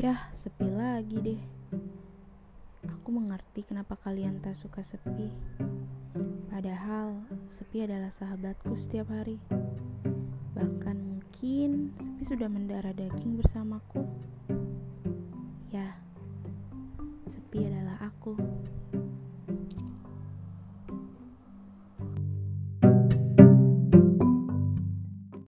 Yah, sepi lagi deh. Aku mengerti kenapa kalian tak suka sepi. Padahal, sepi adalah sahabatku setiap hari. Bahkan mungkin sepi sudah mendarah daging bersamaku.